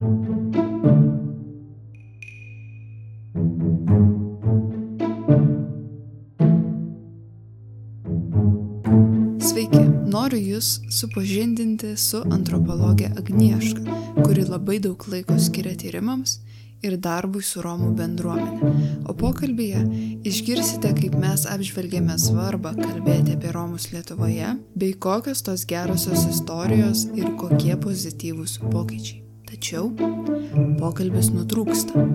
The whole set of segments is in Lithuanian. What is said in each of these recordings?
Sveiki, noriu Jūs supažindinti su antropologė Agnieška, kuri labai daug laiko skiria tyrimams ir darbui su Romų bendruomenė. O pokalbėje išgirsite, kaip mes apžvelgėme svarbą kalbėti apie Romus Lietuvoje, bei kokios tos gerosios istorijos ir kokie pozityvūs pokyčiai. Tačiau pokalbis nutrūksta.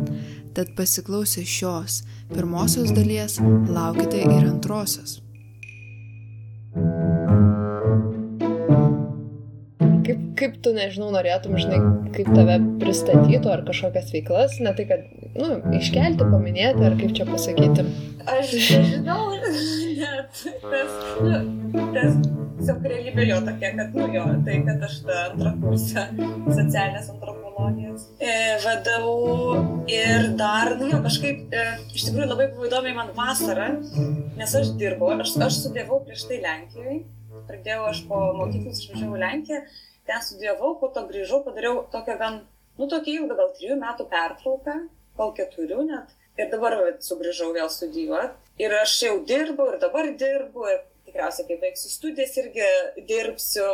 Tad pasiklausę šios pirmosios dalies, laukite ir antrosios. Kaip, kaip tu, nežinau, norėtum, žinai, kaip tave pristatytų ar kažkokias veiklas, ne tai, kad, nu, iškelti, paminėti, ar kaip čia pasakyti. Aš nežinau, net tas, nu, tas tiesiog realybė jo tokia, kad, nu jo, tai, kad aš tą antrą kursą socialinės antropologijos e, vadovau ir dar, nu jo, kažkaip, e, iš tikrųjų labai buvo įdomi man vasara, nes aš dirbau, aš, aš studijavau prieš tai Lenkijoje, pradėjau aš po mokyklos išvažiavau Lenkiją ten studijavau, po to grįžau, padariau tokią gan, nu, tokią ilgą, gal trijų metų pertrauką, gal keturių net. Ir dabar sugrįžau vėl studijuoti. Ir aš jau dirbu, ir dabar dirbu, ir tikriausiai, kai baigsiu studijas, irgi dirbsiu,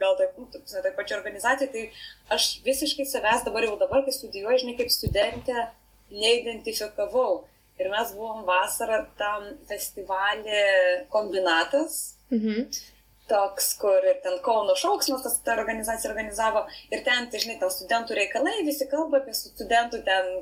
gal taip, nu, taip, taip pačia organizacija, tai aš visiškai savęs dabar jau dabar, kai studijuoju, žinai, kaip studentė, neidentifikavau. Ir mes buvom vasarą tam festivalį kombinatas. Mhm toks, kur ir ten Kauno šauksmas, tas ta organizacija organizavo, ir ten, tai žinai, ten studentų reikalai, visi kalba apie studentų ten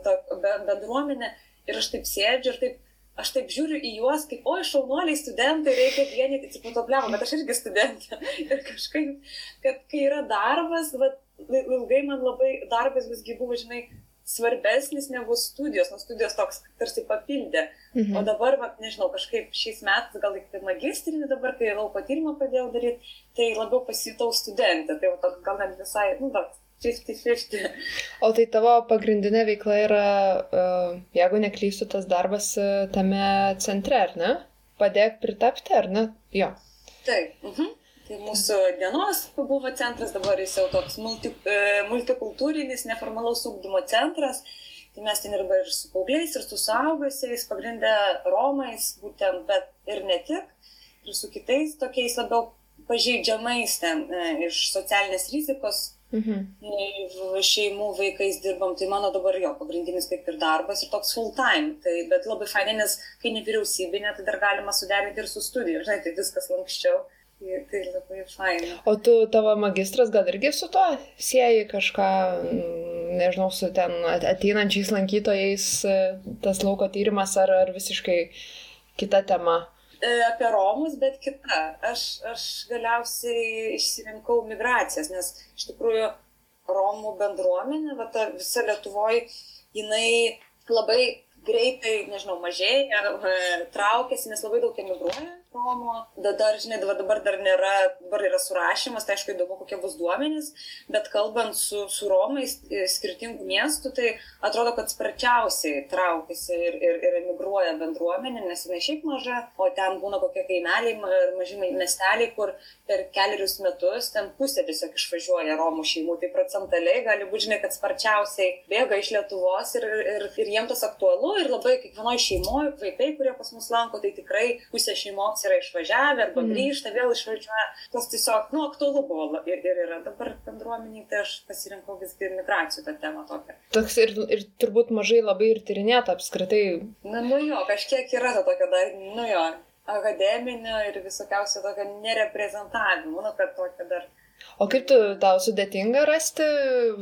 bendruomenę, ir aš taip sėdžiu ir taip, aš taip žiūriu į juos, kaip, oi, šaunuoliai studentai, reikia vienyti, atsiprašau, bet aš irgi studentė. ir kažkaip, kad kai yra darbas, va, ilgai man labai darbas visgi buvo, žinai, svarbesnis negu studijos, nes studijos toks tarsi papildė. Mhm. O dabar, va, nežinau, kažkaip šiais metais, gal tik magistrinį dabar, kai lauko tyrimą pradėjau daryti, tai labiau pasijutau studentė, tai va, gal net visai, nu, toks 50-50. O tai tavo pagrindinė veikla yra, jeigu neklystu, tas darbas tame centre, ar ne? Padėk pritapti, ar ne? Jo. Taip. Mhm. Tai mūsų dienos buvo centras, dabar jis jau toks multi, e, multikultūrinis, neformalaus ūkdymo centras. Tai mes ten ir, ir su paaugliais, ir su suaugusiais, pagrindę Romais, būtent, bet ir ne tik, ir su kitais tokiais labiau pažeidžiamais ten e, iš socialinės rizikos mhm. šeimų vaikais dirbam, tai mano dabar jo pagrindinis kaip ir darbas ir toks full time. Tai, bet labai fainai, nes kai nevyriausybinė, tai dar galima suderinti ir su studijų, žinai, tai viskas lankščiau. Tai, tai labai faina. O tu, tavo magistras gal irgi su to sieji kažką, mm, nežinau, su ten ateinančiais lankytojais, tas lauko tyrimas ar, ar visiškai kita tema? E, apie Romus, bet kita. Aš, aš galiausiai išsirinkau migracijas, nes iš tikrųjų Romų bendruomenė, va visa Lietuvoje, jinai labai greitai, nežinau, mažėja, e, traukiasi, nes labai daug emigruoja Romų. Dar, žinai, dabar dar nėra, dabar yra surašymas, tai aišku įdomu, kokie bus duomenys, bet kalbant su, su Romais skirtingų miestų, tai atrodo, kad sparčiausiai traukiasi ir, ir, ir emigruoja bendruomenė, nes jinai šiaip maža, o ten būna kokie kaimeliai ir maži miesteliai, kur per keliarius metus ten pusė tiesiog išvažiuoja Romų šeimų, tai procentaliai gali būti, žinai, kad sparčiausiai bėga iš Lietuvos ir, ir, ir jiems tas aktualu ir labai kiekvienoje šeimoje vaikai, kurie pas mus lanko, tai tikrai pusė šeimos yra išvažiavę arba mm. grįžta, vėl išvažiuoja. Tas tiesiog, nu, aktualu buvo ir, ir yra dabar bendruomeniai, tai aš pasirinkau visgi ir migracijų tą temą tokią. Toks ir, ir turbūt mažai labai ir tyrinėta apskritai. Na, nu jo, kažkiek yra to tokio dar, nu jo, akademinio ir visokiausio tokio nereprezentavimo, nu, kad tokio dar O kaip tu, tau sudėtinga rasti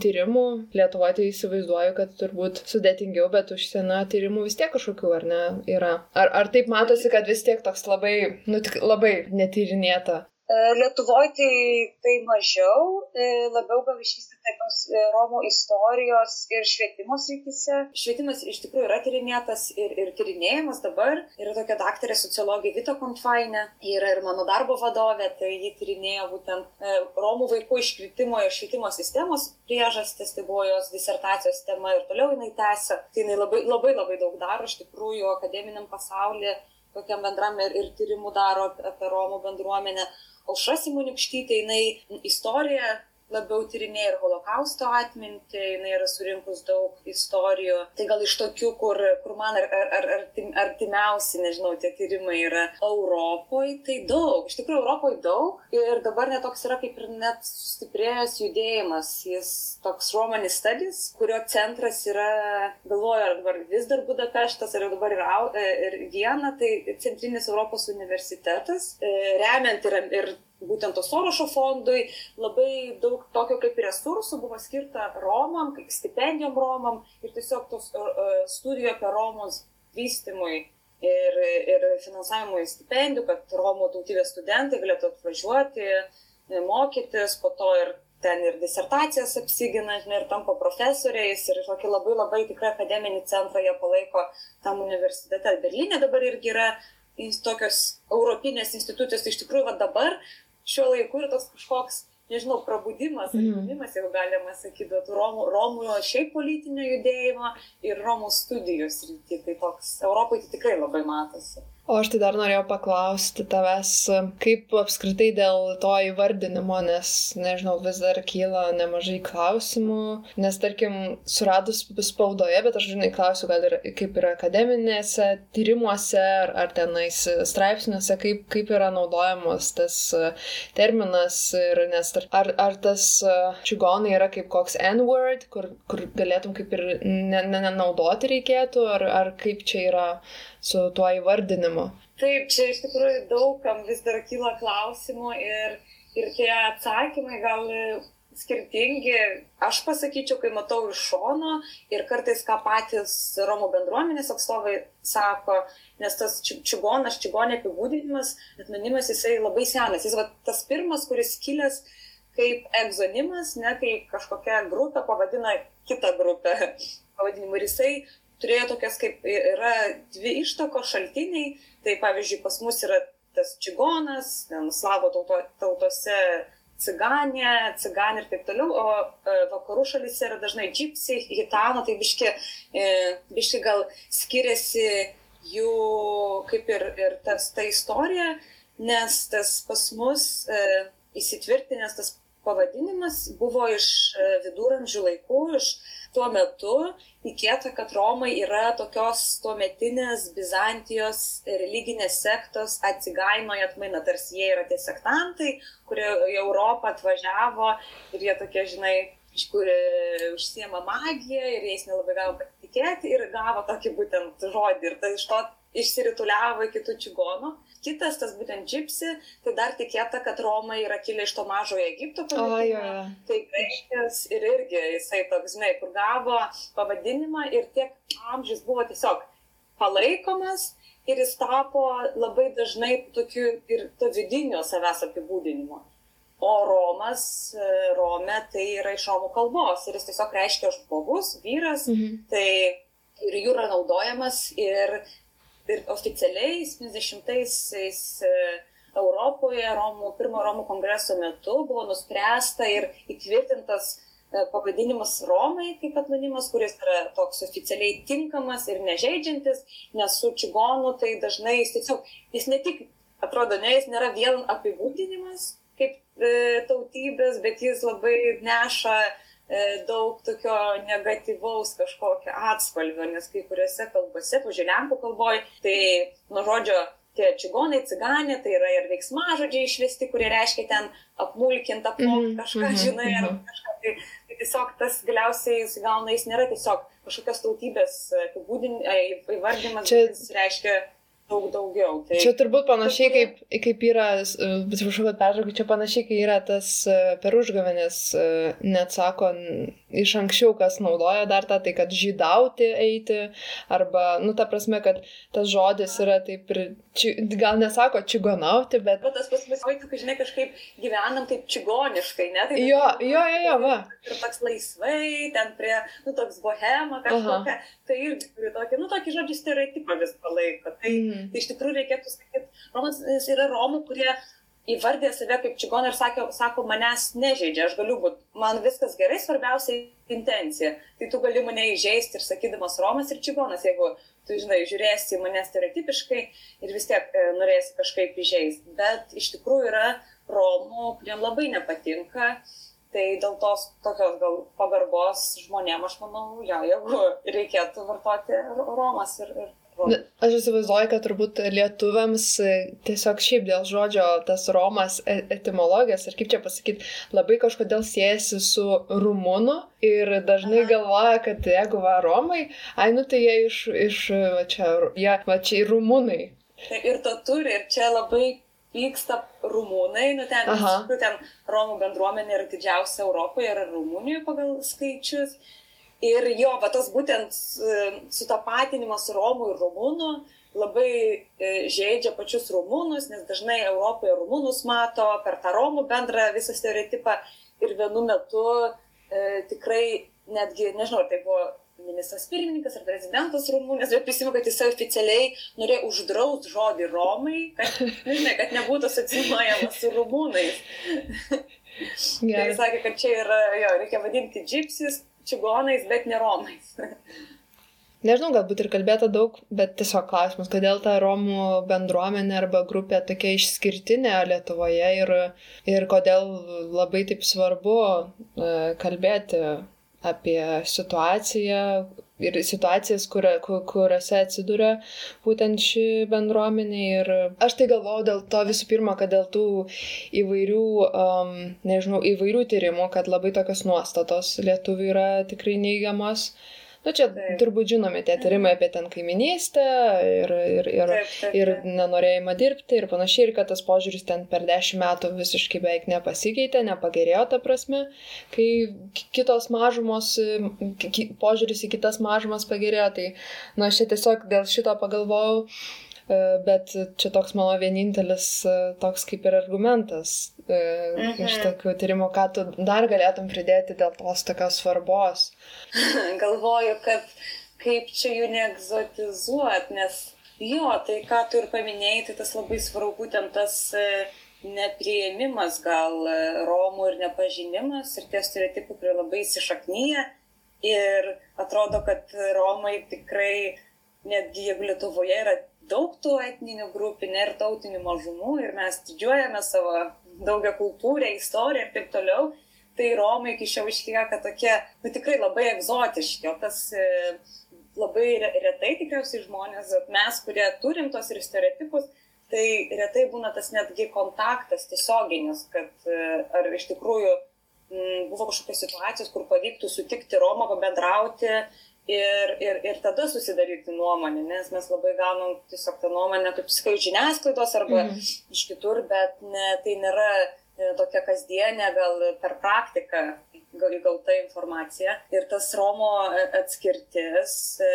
tyrimų? Lietuvoje tai įsivaizduoju, kad turbūt sudėtingiau, bet užsienio tyrimų vis tiek kažkokių, ar ne, yra. Ar, ar taip matosi, kad vis tiek toks labai, nu, tik labai netyrinėta? E, Lietuvoje tai, tai mažiau, e, labiau gal išvystyta tos e, Romų istorijos ir švietimo srityse. Švietimas iš tikrųjų yra tyrinėtas ir, ir tyrinėjimas dabar. Yra tokia daktarė sociologija Vita Kontfainė, yra ir mano darbo vadovė, tai ji tyrinėjo būtent Romų vaikų iškritimo iš švietimo sistemos priežastis, tai buvo jos disertacijos tema ir toliau jinai tęsia. Tai jinai labai labai, labai daug daro iš tikrųjų akademiniam pasaulyje tokiam bendram ir, ir tyrimų daro apie Romų bendruomenę. Aušra Simunikštytė, jinai istoriją labiau tyrinėja ir holokausto atmintį, jinai yra surinkus daug istorijų. Tai gal iš tokių, kur, kur man ar, ar, ar, artim, artimiausi, nežinau, tie tyrimai yra Europoje, tai daug. Iš tikrųjų, Europoje daug. Ir dabar netoks yra kaip ir net sustiprėjęs judėjimas. Jis toks Romanis Studies, kurio centras yra, galvoju, ar dabar vis dar Budapeštas, ar dabar yra ir Viena, tai Centrinis Europos universitetas, e, remiant ir, ir būtent to Sorošo fondui labai daug tokio kaip resursų buvo skirta Romam, kaip stipendijom Romam ir tiesiog tos uh, studijų apie Romos vystimui ir, ir finansavimui stipendijų, kad Romų tautybės studentai galėtų atvažiuoti, e, mokytis, po to ir ten ir disertacijas apsigina, ir tampa profesoriais, ir tokį labai labai tikrą akademinį centrą jie palaiko tam universitete. Berlyne dabar irgi yra tokios europinės institucijos, tai iš tikrųjų va dabar šiuo laiku yra toks kažkoks, nežinau, prabudimas, mm. atbudimas, jeigu galima sakyti, Romų, Romų šiaip politinio judėjimo ir Romų studijų srity. Tai toks Europai tai tikrai labai matosi. O aš tai dar norėjau paklausti tavęs, kaip apskritai dėl to įvardinimo, nes, nežinau, vis dar kyla nemažai klausimų, nes, tarkim, suradus spaudoje, bet aš, žinai, klausiu, gal ir kaip yra akademinėse tyrimuose ar, ar tenais straipsniuose, kaip, kaip yra naudojamos tas terminas ir nes, ar, ar tas čigonai yra kaip koks N-word, kur, kur galėtum kaip ir nenaudoti ne, ne reikėtų, ar, ar kaip čia yra su tuo įvardinimu? Taip, čia iš tikrųjų daugam vis dar kyla klausimų ir, ir tie atsakymai gal skirtingi. Aš pasakyčiau, kai matau iš šono ir kartais ką patys Romų bendruomenės atstovai sako, nes tas čigonas, čigonė apibūdinimas, etnonimas, jisai labai senas. Jis va, tas pirmas, kuris kilęs kaip egzonimas, ne kaip kažkokia grupė pavadina kitą grupę pavadinimu. Ir jisai turėjo tokias kaip yra dvi ištakos šaltiniai. Tai pavyzdžiui, pas mus yra tas čigonas, slavo tauto, tautose ciganė, ciganė ir taip toliau, o e, vakarų šalyse yra dažnai džipsi, hitano, tai biški, e, biški gal skiriasi jų kaip ir, ir tas ta istorija, nes tas pas mus e, įsitvirtinęs tas pavadinimas buvo iš e, viduramžių laikų, iš tuo metu tikėta, kad Romai yra tokios tuometinės Bizantijos religinės sektos atsigainoje atmaina, tarsi jie yra tie sektantai, kurie į Europą atvažiavo ir jie tokie, žinai, iš kur užsiema magiją ir jais nelabai gavo patikėti ir gavo tokį būtent žodį ir tai iš to išsirituliavo iki tų čigonų. Kitas, tas būtent džipsi, tai dar tikėta, kad Romai yra kilę iš to mažojo Egipto pavadinimo. Tai reiškia, ir irgi jisai toks, žinai, kur gavo pavadinimą ir tiek amžius buvo tiesiog palaikomas ir jis tapo labai dažnai tokiu ir to vidinio savęs apibūdinimo. O Romas, Rome, tai yra iš Romų kalbos ir jis tiesiog reiškia žmogus, vyras, mhm. tai ir jų yra naudojamas ir ir oficialiai 70-aisiais e, Europoje Romų, pirmo Romų kongreso metu buvo nuspręsta ir įtvirtintas e, pavadinimas Romai kaip etnonimas, kuris yra toks oficialiai tinkamas ir nežeidžiantis, nes su čigonu tai dažnai jis tiesiog, jis ne tik, atrodo, ne, jis nėra vien apibūdinimas kaip e, tautybės, bet jis labai neša daug tokio negatyvaus kažkokio atspalvio, nes kai kuriuose kalbose, pažiūrėjau, lenkų kalboje, tai nuo žodžio tie čigonai, ciganė, tai yra ir veiksmažodžiai išvesti, kurie reiškia ten apmulkinti, apmokti mhm, kažką, mm -hmm, žinai, ar kažką. Tai, tai tiesiog tas galiausiai jis gauna, jis nėra tiesiog kažkokios tautybės įvardymas, Čia... jis reiškia daug daugiau. Tai... Čia turbūt panašiai kaip, kaip yra, atsiprašau, kad pertraukiu, čia panašiai kaip yra tas e, per užgavėnės, e, net sako, iš anksčiau kas naudoja dar tą, tai kad žydauti eiti, arba, nu, ta prasme, kad tas žodis yra taip ir, či, gal nesako čigonauti, bet... Bet tas pas mus vaikų, kai žinai, kažkaip gyvenam taip čigoniškai, ne? Tai jo, jo, jo, jo, va. Ir toks laisvai, ten prie, nu, toks bohema kažkokia, Aha. tai irgi turi tokį, nu, tokį žodžių stereotipą vis palaiko. Tai, mm. tai iš tikrųjų reikėtų sakyti, Romas yra Romų, kurie įvardė save kaip čigonai ir sakė, sako, manęs nežaidžia, aš galiu būti, man viskas gerai, svarbiausia intencija. Tai tu gali mane įžeisti ir sakydamas Romas ir čigonas, jeigu tu, žinai, žiūrėsi mane stereotipiškai ir vis tiek e, norėsi kažkaip įžeisti. Bet iš tikrųjų yra Romų, kuriem labai nepatinka Tai dėl tos tokios gal pagarbos žmonėm, aš manau, jo, jeigu reikėtų vartoti Romas ir, ir Aš įsivaizduoju, kad turbūt lietuviams e, tiesiog šiaip dėl žodžio tas Romas e, etimologijas, ir kaip čia pasakyti, labai kažkodėl siejasi su rumūnu ir dažnai galvoja, kad jeigu va Romai, ai nu tai jie iš, iš va čia, jie, va čia rumūnai. Tai ir to turi, ir čia labai vyksta rumūnai, nu ten, ten Romų bendruomenė yra didžiausia Europoje, yra Rumunijoje pagal skaičius. Ir jo, va tas būtent e, sutapatinimas Romų ir Rumunų labai e, žaidžia pačius Rumunus, nes dažnai Europoje Rumunus mato per tą Romų bendrą visą stereotipą ir vienu metu e, tikrai netgi, nežinau, tai buvo ministras pirmininkas ar prezidentas Rumunijos, bet prisimenu, kad jisai oficialiai norėjo uždrausti žodį Romai, kad, žinai, kad nebūtų asocijuojamas su Rumūnais. tai jis sakė, kad čia yra, jo, reikia vadinti džipsis, čigonais, bet ne romais. Nežinau, galbūt ir kalbėta daug, bet tiesiog klausimas, kodėl ta Romų bendruomenė arba grupė tokia išskirtinė Lietuvoje ir, ir kodėl labai taip svarbu e, kalbėti apie situaciją ir situacijas, kur, kur, kuriuose atsiduria būtent ši bendruomenė. Ir aš tai galvojau dėl to visų pirma, kad dėl tų įvairių, um, nežinau, įvairių tyrimų, kad labai tokios nuostatos lietuvių yra tikrai neigiamos. Na nu, čia taip. turbūt žinomi tie tyrimai apie ten kaiminystę ir, ir, ir, taip, taip, ir nenorėjimą dirbti ir panašiai, ir kad tas požiūris ten per dešimt metų visiškai beveik nepasikeitė, nepagerėjo ta prasme, kai kitos mažumos, požiūris į kitas mažumas pagerėjo, tai na aš čia tiesiog dėl šito pagalvojau bet čia toks mano vienintelis e, toks kaip ir argumentas e, mhm. iš tokių tyrimų, ką tu dar galėtum pridėti dėl tos tokios svarbos. Galvoju, kad kaip čia jų neegzotizuot, nes jo, tai ką tu ir paminėjai, tai tas labai svarbu būtent tas nepriėmimas gal Romų ir nepažinimas ir tie stereotipai, kurie labai įsišaknyja ir atrodo, kad Romai tikrai, netgi jeigu Lietuvoje yra daug tų etninių grupių, ne ir tautinių mažumų ir mes didžiuojame savo daugia kultūrę, istoriją ir taip toliau, tai Romai iki šiol išlieka tokie, nu tikrai labai egzotiški, o tas e, labai retai tikriausiai žmonės, mes, kurie turim tos ir stereotipus, tai retai būna tas netgi kontaktas tiesioginis, kad e, ar iš tikrųjų buvo kažkokios situacijos, kur pavyktų sutikti Romą, pabendrauti ir, ir, ir tada susidaryti nuomonę, nes mes labai gaunam tiesiog tą nuomonę, kaip sakau, žiniasklaidos arba mm. iš kitur, bet ne, tai nėra e, tokia kasdienė, gal per praktiką įgauta informacija. Ir tas Romo atskirtis e,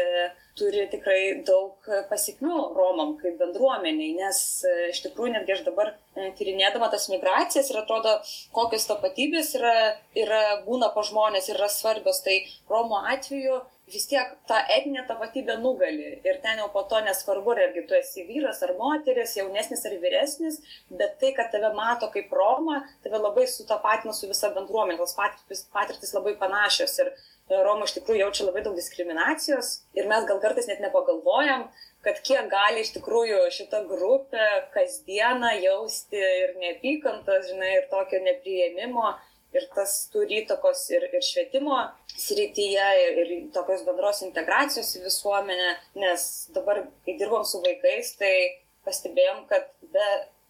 turi tikrai daug pasikmių Romam kaip bendruomeniai, nes e, iš tikrųjų netgi aš dabar e, tyrinėdama tas migracijas ir atrodo, kokios tapatybės yra, yra būna po žmonės ir yra svarbios, tai Romo atveju vis tiek ta etninė tapatybė nugali. Ir ten jau po to nesvarbu, ar tu esi vyras ar moteris, jaunesnis ar vyresnis, bet tai, kad tave mato kaip Roma, tave labai sutapatina su visa bendruomenė, tos patirtis, patirtis labai panašios. Ir e, Roma iš tikrųjų jaučia labai daug diskriminacijos. Ir mes gal kartais net nepagalvojam, kad kiek gali iš tikrųjų šita grupė kasdieną jausti ir neapykantos, žinai, ir tokio nepriėmimo ir tas turi įtakos ir, ir švietimo srityje, ir, ir tokios bendros integracijos į visuomenę, nes dabar, kai dirbom su vaikais, tai pastebėjom, kad be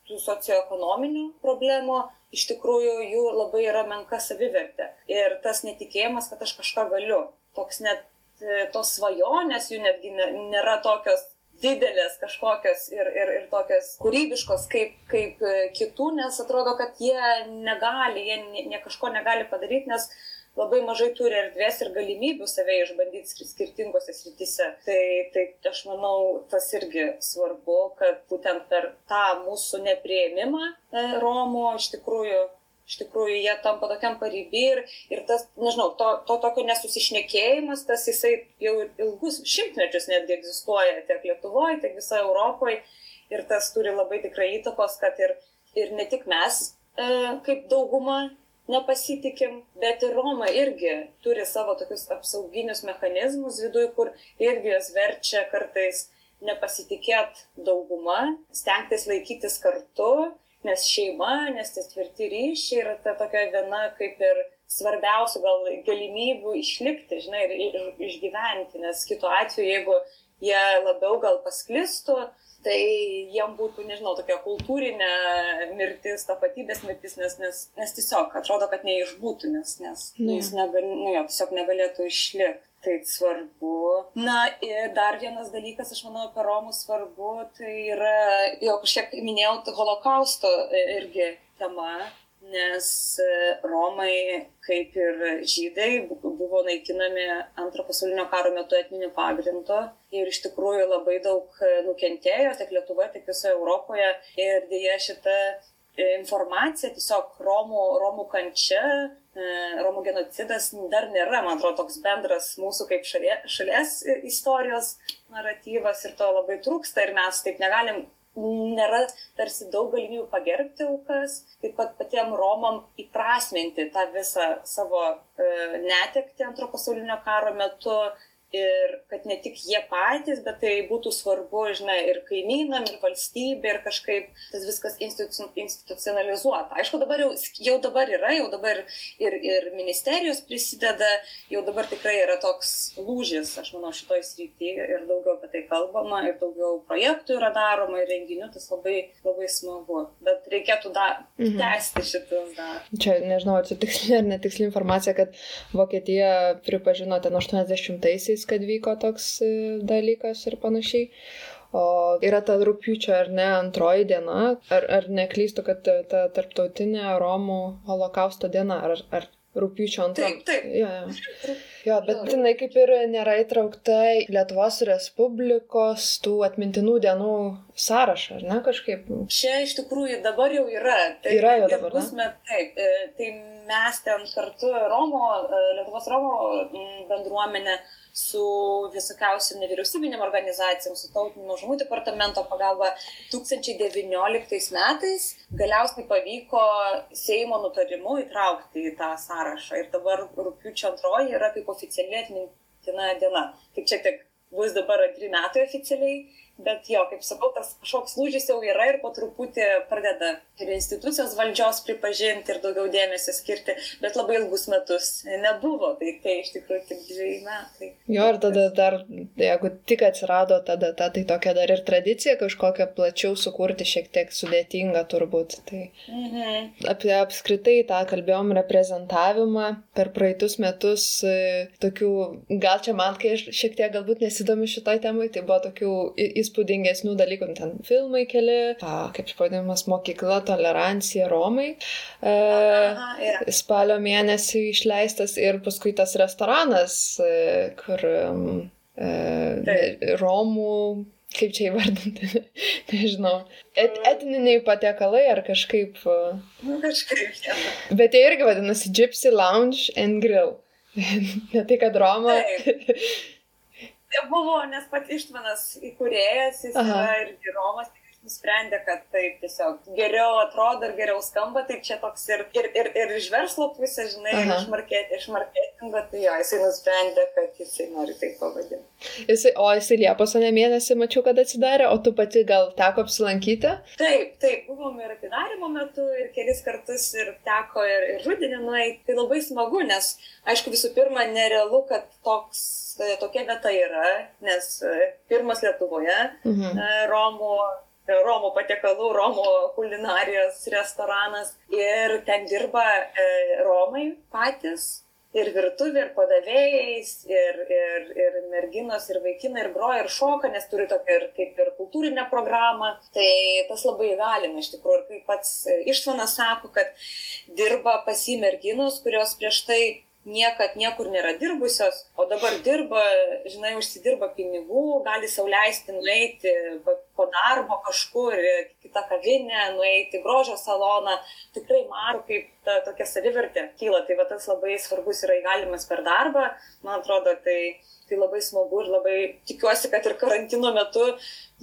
tų socioekonominių problemų iš tikrųjų jų labai yra menka savivertė. Ir tas netikėjimas, kad aš kažką galiu, toks net e, tos svajonės jų netgi nėra tokios didelės kažkokios ir, ir, ir tokios kūrybiškos kaip, kaip e, kitų, nes atrodo, kad jie negali, jie ne, ne kažko negali padaryti, nes labai mažai turi erdvės ir galimybių save išbandyti skirtingose srityse. Tai, tai aš manau, tas irgi svarbu, kad būtent per tą mūsų neprieimimą e, Romų iš tikrųjų iš tikrųjų jie tampa tokiam pariby ir, ir tas, nežinau, to, to tokio nesusišnekėjimas, tas jisai jau ilgus šimtmečius netgi egzistuoja tiek Lietuvoje, tiek visoje Europoje ir tas turi labai tikrai įtakos, kad ir, ir ne tik mes e, kaip dauguma nepasitikim, bet ir Roma irgi turi savo tokius apsauginius mechanizmus viduje, kur irgi jas verčia kartais nepasitikėt dauguma, stengtis laikytis kartu nes šeima, nes tie tvirti ryšiai yra ta tokia viena kaip ir svarbiausių gal galimybių išlikti, žinai, ir, ir išgyventi, nes kitu atveju, jeigu jie labiau gal pasklistų, tai jiem būtų, nežinau, tokia kultūrinė mirtis, tapatybės mirtis, nes, nes, nes tiesiog atrodo, kad neišbūtų, nes, nes nu, jis negal, nu, jo, tiesiog negalėtų išlikti. Tai svarbu. Na ir dar vienas dalykas, aš manau, apie Romus svarbu, tai yra, jau kažkiek minėjau, holokausto irgi tema, nes Romai, kaip ir žydai, buvo naikinami antro pasaulinio karo metu etniniu pagrindu ir iš tikrųjų labai daug nukentėjo tiek Lietuvoje, tiek visoje Europoje ir dėja šita informacija, tiesiog Romų, Romų kančia, Romų genocidas dar nėra, man atrodo, toks bendras mūsų kaip šalie, šalies istorijos naratyvas ir to labai trūksta ir mes taip negalim nėra tarsi daug galimybių pagerbti aukas, taip pat patiem Romam įprasminti tą visą savo e, netekti antro pasaulinio karo metu ir kad ne tik jie patys, bet tai būtų svarbu, žinai, ir kaimynam, ir valstybė, ir kažkaip tas viskas institu, institucionalizuota. Aišku, dabar jau, jau dabar yra, jau dabar ir, ir ministerijos prisideda, jau dabar tikrai yra toks lūžis, aš manau, šitoj srityje ir daugiau apie tai kalbama, ir daugiau projektų yra daroma, ir renginių, tas labai, labai smagu. Bet reikėtų dar mhm. tęsti šitus dar. Čia nežinau, ar čia tiksli ar netiksli informacija, kad Vokietija pripažino ten 80-aisiais metais, kad vyko toks e, dalykas ir panašiai. O yra ta rūpiučio ar ne antroji diena, ar, ar neklystu, kad ta tarptautinė Romų holokausto diena, ar, ar rūpiučio antroji. Taip, taip. Ja, ja. Jo, bet jinai kaip ir nėra įtraukta į Lietuvos Respublikos tų atmintinų dienų sąrašą, ar ne kažkaip? Čia iš tikrųjų dabar jau yra. Tai yra jau dabar. Pusme, taip, e, tai mes ten kartu Romo, e, Lietuvos Romo bendruomenė su visokiausiam nevyriausybinėm organizacijom, su tautinių mažumų departamento pagalba 2019 metais galiausiai pavyko Seimo nutarimu įtraukti į tą sąrašą. Ir dabar rūpiučio antroji yra kaip oficialiai atmintina diena. Kaip čia tik bus dabar antri metai oficialiai bet jo, kaip sakau, tas kažkoks lūžis jau yra ir po truputį pradeda ir institucijos valdžios pripažinti ir daugiau dėmesio skirti, bet labai ilgus metus nebuvo, tai tai iš tikrųjų tik dviejai metai. Jo, ir tada dar, jeigu tik atsirado ta data, tai tokia dar ir tradicija kažkokią plačiau sukurti šiek tiek sudėtinga turbūt. Tai mhm. apie apskritai tą kalbėjom reprezentavimą per praeitus metus, e, tokių, gal čia man, kai aš šiek tiek galbūt nesidomi šitoj temai, tai buvo tokių į įspūdingesnių dalykų, ten filmai keli, a, kaip pavadinimas, mokykla, tolerancija Romai. E, Aha, yeah. Spalio mėnesį išleistas ir paskui tas restoranas, e, kur e, Romų kaip čia įvardinti, nežinau, et, etniniai patiekalai ar kažkaip. Nu, kažkaip. Ja. Bet jie irgi vadinasi Gypsy Lounge and Grill. ne tai, kad Roma. Taip. Buvo, nes pat Ištvanas įkūrėjas, jis Aha. yra ir Romas, nusprendė, kad taip tiesiog geriau atrodo ir geriau skamba, tai čia toks ir, ir, ir, ir iš verslo pusės, žinai, Aha. iš, market, iš marketingo, tai jo, jisai nusprendė, kad jisai nori taip pavadinti. Jisai, o jisai Liepos ane mėnesį mačiau, kad atsidarė, o tu pati gal teko apsilankyti? Taip, taip, buvom ir atidarimo metu, ir kelis kartus ir teko ir, ir rudenį nueiti. Tai labai smagu, nes, aišku, visų pirma, nerealu, kad toks tokia vieta yra, nes pirmas Lietuvoje mhm. Romų Romų patiekalų, Romų kulinarijos restoranas ir ten dirba e, Romai patys. Ir virtuvė, ir padavėjais, ir, ir, ir merginos, ir vaikinai, ir groja, ir šoka, nes turi tokią ir kaip ir kultūrinę programą. Tai tas labai įgalina iš tikrųjų. Ir kaip pats Ištvanas sako, kad dirba pasi merginos, kurios prieš tai niekad niekur nėra dirbusios, o dabar dirba, žinai, užsidirba pinigų, gali sauliaisti nueiti po darbo kažkur, kitą kavinę, nueiti grožio saloną. Tikrai matau, kaip ta tokia savivertė kyla. Tai va tas labai svarbus yra įgalimas per darbą. Man atrodo, tai, tai labai smagu ir labai tikiuosi, kad ir karantino metu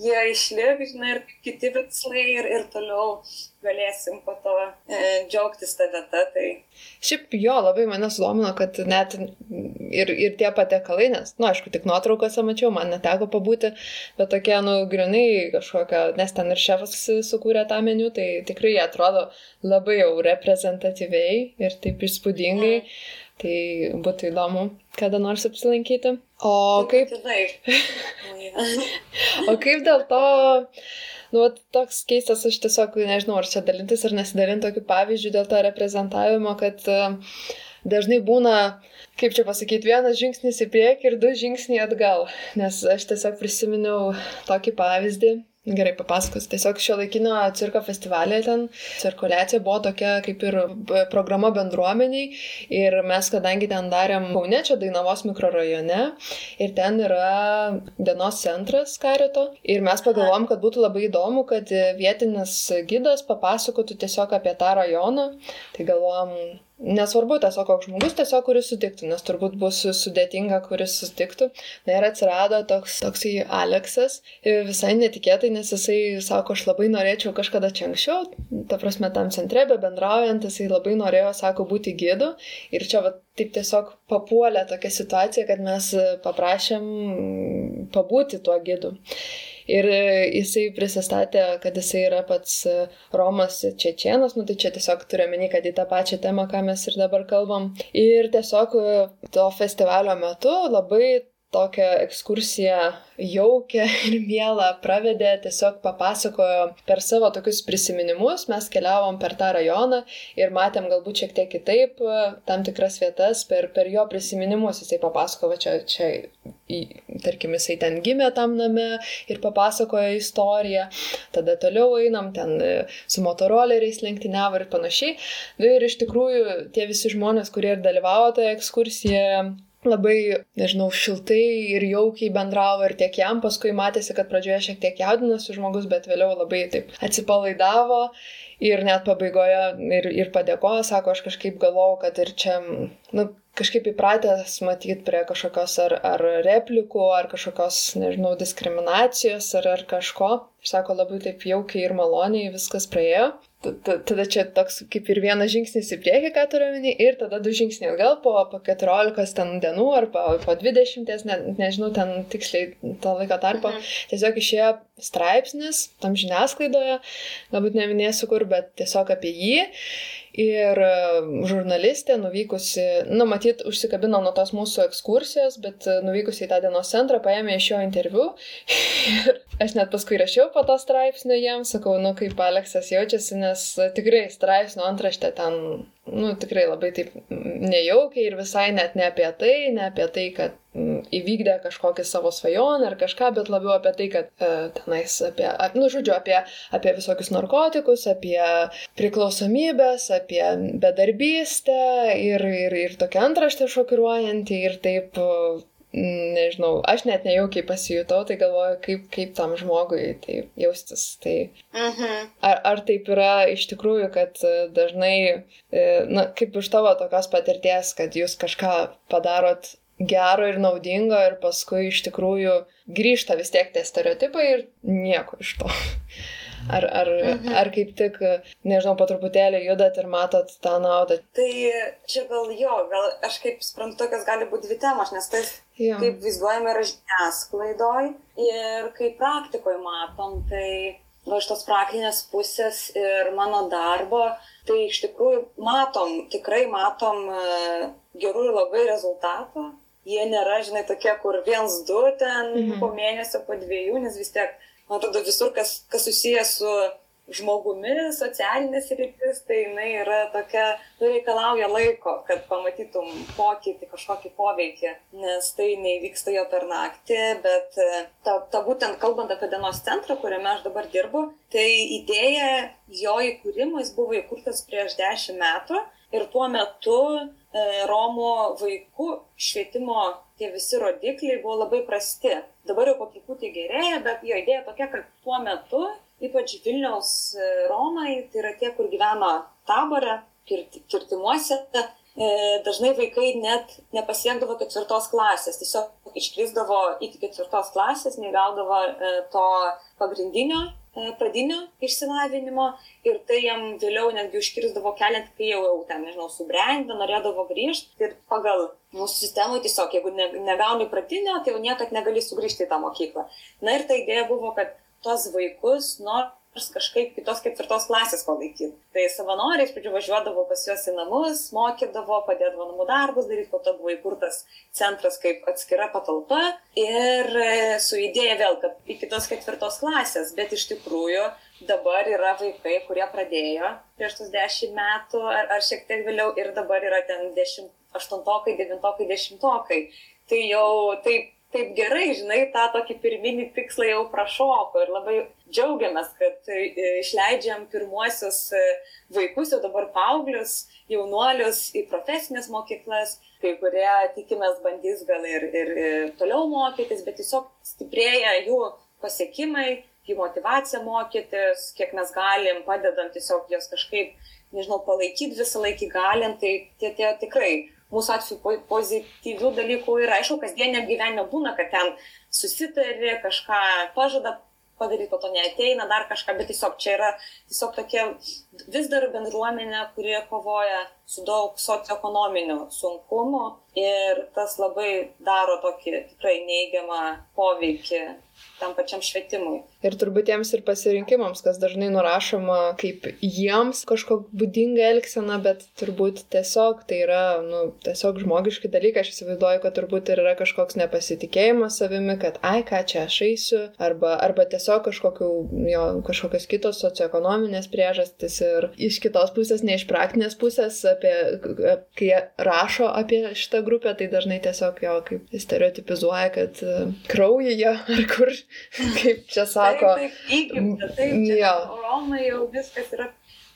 jie išliks, žinai, ir kiti tikslai ir, ir toliau galėsim po to e, džiaugtis tą vietą. Tai... Šiaip jo, labai mane sudomino, kad net ir, ir tie patekalai, nes, na, nu, aišku, tik nuotraukose mačiau, man neteko pabūti, bet tokie, nu, grinai kažkokia, nes ten ir šefas sukūrė tą meniu, tai tikrai atrodo labai jau reprezentatyviai ir taip įspūdingai. Mm. Tai būtų įdomu kada nors apsilankyti. O kaip... o kaip dėl to, nu, toks keistas, aš tiesiog nežinau, ar čia dalintis ar nesidalinti tokiu pavyzdžiu dėl to reprezentavimo, kad uh, dažnai būna, kaip čia pasakyti, vienas žingsnis į priekį ir du žingsniai atgal. Nes aš tiesiog prisiminiau tokį pavyzdį. Gerai, papasakosiu. Tiesiog šio laikinio cirko festivalė ten cirkuliacija buvo tokia kaip ir programa bendruomeniai ir mes, kadangi ten darėm Kaune, čia Dainavos mikrorajone ir ten yra dienos centras karito ir mes pagalvom, kad būtų labai įdomu, kad vietinis gidas papasakotų tiesiog apie tą rajoną. Tai galvom, Nesvarbu tiesiog koks žmogus, tiesiog kuris sutiktų, nes turbūt bus sudėtinga, kuris sutiktų. Na ir atsirado toks, toksai Aleksas, visai netikėtai, nes jisai sako, aš labai norėčiau kažkada čia anksčiau, ta prasme tam centre, be bendraujant, jisai labai norėjo, sako, būti gidu. Ir čia va, taip tiesiog papuolė tokia situacija, kad mes paprašėm pabūti tuo gidu. Ir e, jisai prisistatė, kad jisai yra pats e, Romas Čečienas, nu tai čia tiesiog turiu meni, kad į tą pačią temą, ką mes ir dabar kalbam. Ir tiesiog e, to festivalio metu labai tokią ekskursiją jaukę ir mielą pravedė, tiesiog papasakojo per savo tokius prisiminimus, mes keliavom per tą rajoną ir matėm galbūt šiek tiek kitaip tam tikras vietas per, per jo prisiminimus, jisai papasakojo, čia, čia, tarkim, jisai ten gimė tam name ir papasakojo istoriją, tada toliau einam ten su motoroleriais lenktyniavo ir panašiai. Nu, ir iš tikrųjų tie visi žmonės, kurie ir dalyvavo toje ekskursijoje, labai, nežinau, šiltai ir jaukiai bendravo ir tiek jam, paskui matėsi, kad pradžioje šiek tiek jaudinosi žmogus, bet vėliau labai taip atsipalaidavo ir net pabaigoje ir, ir padėkojo, sako, aš kažkaip galvojau, kad ir čia, nu, kažkaip įpratęs matyti prie kažkokios ar, ar replikų, ar kažkokios, nežinau, diskriminacijos, ar, ar kažko. Ir sako, labai taip jaukiai ir maloniai viskas praėjo tada čia toks kaip ir vienas žingsnis į priekį, ką turiu omeny, ir tada du žingsniai atgal po, po 14 ten dienų ar po, po 20, ne, nežinau ten tiksliai to laiko tarpo, mhm. tiesiog išėjo straipsnis tam žiniasklaidoje, galbūt neminėsiu kur, bet tiesiog apie jį. Ir žurnalistė nuvykusi, nu, matyt, užsikabino nuo tos mūsų ekskursijos, bet e, nuvykusi į tą dienos centrą, paėmė iš jo interviu. Ir aš net paskui rašiau po to straipsnio jiems, sakau, nu, kaip Aleksas jaučiasi, nes tikrai straipsnio antraštė ten nu, tikrai labai taip nejaukiai ir visai net ne apie tai, ne apie tai, kad m, įvykdė kažkokį savo svajonę ar kažką, bet labiau apie tai, kad e, tenais apie, ap, nu, žodžiu, apie, apie visokius narkotikus, apie priklausomybės, apie bedarbystę ir, ir, ir tokia antraštė šokiruojanti ir taip nežinau, aš net nejaukiai pasijutau, tai galvoju, kaip, kaip tam žmogui tai jaustis. Tai mhm. ar, ar taip yra iš tikrųjų, kad e, dažnai, e, na, kaip iš tavo tokios patirties, kad jūs kažką padarot gero ir naudingo ir paskui iš tikrųjų grįžta vis tiek tie stereotipai ir nieko iš to. Ar, ar, mhm. ar kaip tik, nežinau, po truputėlį judat ir matot tą naudą? Tai čia gal jo, gal aš kaip suprantu, tokios gali būti dvi temos, nes tai jo. kaip vaizduojame yra žiniasklaidoj ir kaip praktikoje matom, tai va iš tos praktinės pusės ir mano darbo, tai iš tikrųjų matom, tikrai matom e, gerų ir labai rezultatų. Jie nėra, žinai, tokie, kur viens, du ten mhm. po mėnesio, po dviejų, nes vis tiek man atrodo, visur, kas, kas susijęs su žmogumi, socialinės rytis, tai jinai yra tokia, nu, reikalauja laiko, kad pamatytum pokytį, kažkokį poveikį, nes tai neįvyksta jo per naktį, bet e, ta, ta būtent kalbant apie dienos centrą, kuriame aš dabar dirbu, tai idėja jo įkūrimo, jis buvo įkurtas prieš dešimt metų ir tuo metu e, Romo vaikų švietimo tie visi rodikliai buvo labai prasti. Dabar jau po truputį gerėja, bet jo idėja tokia, kad tuo metu, ypač Vilniaus e, Romai, tai yra tie, kur gyvena taborė, kirtimuose, e, dažnai vaikai net nepasiekdavo ketvirtos klasės, tiesiog iškrisdavo iki ketvirtos klasės, negaudavo e, to pagrindinio pradinio išsilavinimo ir tai jam vėliau netgi užkirsdavo kelią, kai jau, jau ten, nežinau, subrendę, norėdavo grįžti ir pagal mūsų sistemą tiesiog, jeigu ne, negauni pradinio, tai jau niekad negali sugrįžti į tą mokyklą. Na ir ta idėja buvo, kad tos vaikus, nors kažkaip kitos ketvirtos klasės palaikyti. Tai savanoriai iš pradžių važiuodavo pas juos į namus, mokydavo, padėdavo namų darbus daryti, po to buvo įkurtas centras kaip atskira patalpa ir e, su idėja vėl, kad į kitos ketvirtos klasės, bet iš tikrųjų dabar yra vaikai, kurie pradėjo prieš tus dešimt metų ar, ar šiek tiek vėliau ir dabar yra ten dešimt, aštuntokai, devintokai, dešimtokai. Tai jau taip taip gerai, žinai, tą tokį pirminį tikslą jau prašoko ir labai džiaugiamės, kad e, išleidžiam pirmuosius e, vaikus, jau dabar paauglius, jaunuolius į profesinės mokyklas, kai kurie tikimės bandys gal ir, ir, ir toliau mokytis, bet tiesiog stiprėja jų pasiekimai, jų motivacija mokytis, kiek mes galim, padedam tiesiog jos kažkaip, nežinau, palaikyti visą laikį galim, tai tie, tie tikrai mūsų atveju pozityvių dalykų yra. Aišku, kasdieniam gyvenime būna, kad ten susitarė, kažką pažada padaryti, po to neateina, dar kažką, bet tiesiog čia yra tiesiog tokia vis dar bendruomenė, kurie kovoja su daug socioekonominių sunkumų ir tas labai daro tokį tikrai neigiamą poveikį tam pačiam švietimui. Ir turbūt jiems ir pasirinkimams, kas dažnai nurašoma kaip jiems kažkokia būdinga elgsena, bet turbūt tiesiog tai yra, nu, tiesiog žmogiški dalykai. Aš įsivaizduoju, kad turbūt ir yra kažkoks nepasitikėjimas savimi, kad ai, ką čia aš eisiu, arba, arba tiesiog kažkokiu, jo, kažkokios kitos socioekonominės priežastys ir iš kitos pusės, ne iš praktinės pusės, apie, kai rašo apie šitą grupę, tai dažnai tiesiog jo kaip stereotipizuoja, kad kraujyje ar kur kaip čia sako. Taip, taip, įgimta, taip, čia. Romai jau viskas yra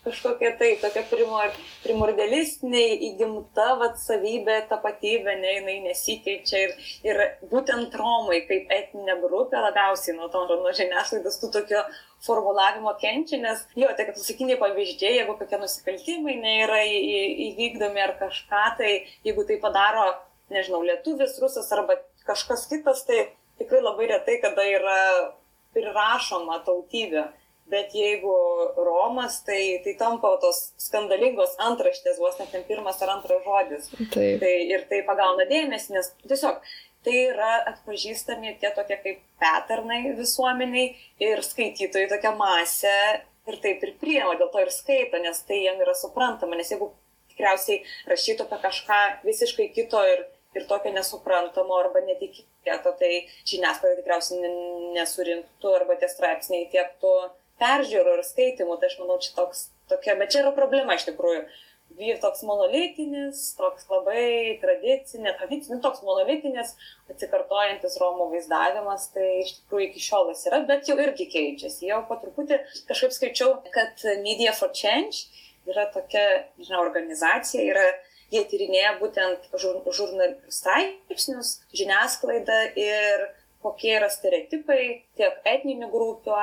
kažkokia tai, tokia primor, primordialistinė įgimta vat, savybė, tapatybė, ne, jinai nesikeičia ir, ir būtent Romai kaip etinė grupė labiausiai nuo to, nuo žiniasklaidos tų tokio formulavimo kenčia, nes jo, tai klasikiniai pavyzdžiai, jeigu kokie nusikaltimai nėra įvykdomi ar kažką, tai jeigu tai padaro, nežinau, lietuvis, rusas arba kažkas kitas, tai tikrai labai retai kada yra prirašoma tautybė. Bet jeigu Romas, tai, tai tampa tos skandalingos antraštės, vos net ten pirmas ar antras žodis. Taip. Tai, ir tai pagauna dėmesį, nes tiesiog tai yra atpažįstami tie tokie kaip peternai visuomeniai ir skaitytojai tokia masė ir taip ir priema, dėl to ir skaito, nes tai jiem yra suprantama, nes jeigu tikriausiai rašytų apie kažką visiškai kito ir ir tokio nesuprantamo arba netikėto, tai žiniasklaida tikriausiai nesurinktų arba tie straipsniai tiektų peržiūrų ir skaitimų. Tai aš manau, čia toks, tokia, bet čia yra problema iš tikrųjų. Vyr toks monolitinis, toks labai tradicinė, tradicinis, toks monolitinis, atsikartojantis Romų vaizdavimas, tai iš tikrųjų iki šiol jis yra, bet jau irgi keičiasi. Jau po truputį kažkaip skaičiau, kad Media for Change yra tokia, žinau, organizacija, yra jie tyrinėja būtent žur, žurnal straipsnius, žiniasklaidą ir kokie yra stereotipai tiek etninių grupių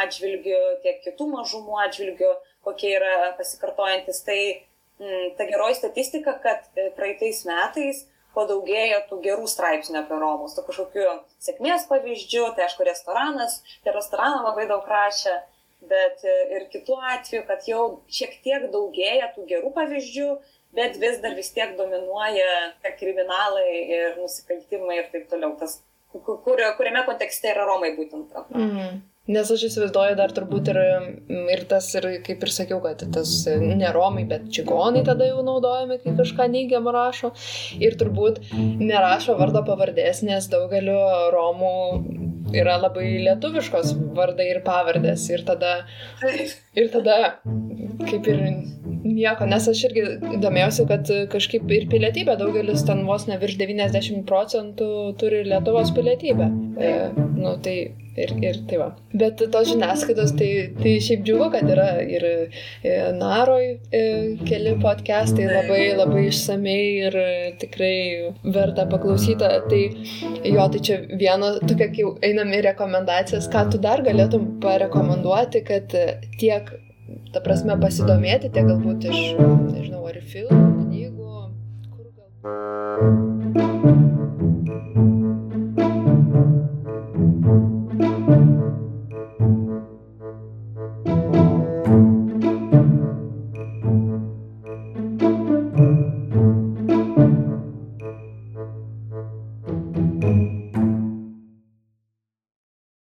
atžvilgių, tiek kitų mažumų atžvilgių, kokie yra pasikartojantis. Tai m, mm, ta geroji statistika, kad e, praeitais metais padaugėjo tų gerų straipsnių apie Romus, tų kažkokių sėkmės pavyzdžių, tai aišku, restoranas, tai restoraną labai daug rašė, bet e, ir kitų atveju, kad jau šiek tiek daugėja tų gerų pavyzdžių, bet vis dar vis tiek dominuoja kriminalai ir nusikaltimai ir taip toliau. Tas, kur, kuriame kontekste yra Romai būtent. Mm. Nes aš įsivaizduoju dar turbūt ir, ir tas, ir, kaip ir sakiau, kad tas ne romai, bet čigonai tada jau naudojami, kai kažką neigiamą rašo. Ir turbūt nerašo vardo pavardės, nes daugeliu romų yra labai lietuviškos vardai ir pavardės. Ir tada, ir tada kaip ir nieko, nes aš irgi domėjausi, kad kažkaip ir pilietybė daugelis ten vos ne virš 90 procentų turi Lietuvos pilietybę. E, nu, tai ir, ir tai va. Bet tos žiniasklaidos, tai, tai šiaip džiugu, kad yra ir e, Naroj e, keli podcastai labai labai išsamei ir tikrai verta paklausyti. Tai jo, tai čia viena tokia, kai einam į rekomendacijas, ką tu dar galėtum parekomenduoti, kad tiek ta prasme, pasidomėti, tiek galbūt iš, nežinau, ar filmų, knygų, kur galbūt.